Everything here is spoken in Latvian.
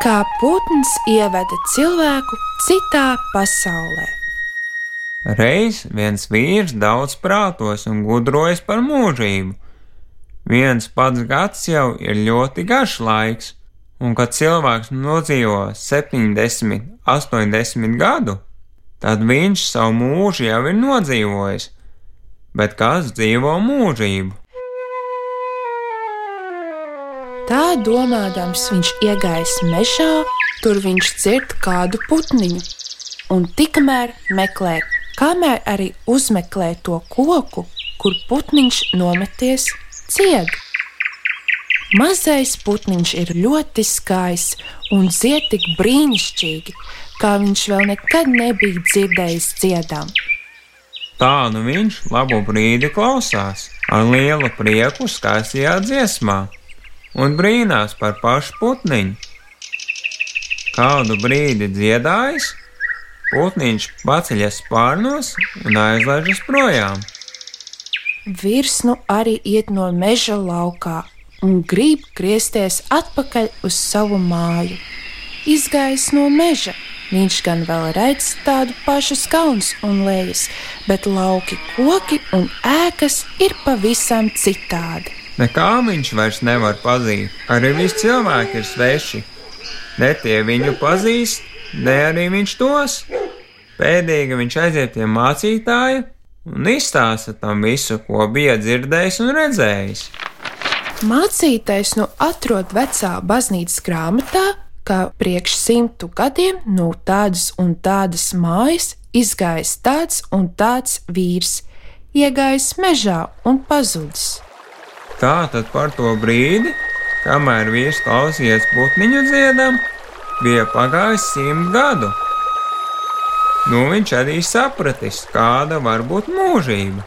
kā putns ieveda cilvēku citā pasaulē. Reiz viens vīrs daudz prātos un gudrojas par mūžību. Viens pats gads jau ir ļoti garš laiks, un kad cilvēks nodzīvo 70, 80 gadu, tad viņš savu mūžu jau ir nodzīvojis, bet kas dzīvo mūžību? Tā domādams, viņš iegājis mežā, tur viņš dzird kādu putniņu, un tikmēr meklē, kamēr arī uzmeklē to koku, kur putniņš nometies ciet. Mazais putniņš ir ļoti skaists un dzied tik brīnišķīgi, kā viņš vēl nekad nebija dzirdējis dziedām. Tā nu viņš labu brīdi klausās, ar lielu prieku skaistajā dziesmā un brīnās par pašu putniņu. Kādu brīdi dziedājis, putniņš paceļas spārnos un aizlaižas projām. Virs nu arī iet no meža laukā un grib griezties atpakaļ uz savu māju. Izgājis no meža, viņš gan vēl redz tādu pašu skauns un lejas, bet lauki, koki un ēkas ir pavisam citādi. Nekā viņš vairs nevar pazīt. Arī visi cilvēki ir sveši. Ne tie viņu pazīst, ne arī viņš tos. Pēdīgi viņš aiziet pie mācītāja un izstāsta tam visu, ko bija dzirdējis un redzējis. Mācītājs nu atrod vecā baznīcas grāmatā, ka priekš simtu gadiem no tādas un tādas mājas izgājis tāds un tāds vīrs, iegājis mežā un pazudis. Tā tad par to brīdi, kamēr vīrs klausījās putniņu dziedam, bija pagājis simt gadu. Nu viņš arī sapratis, kāda var būt mūžība.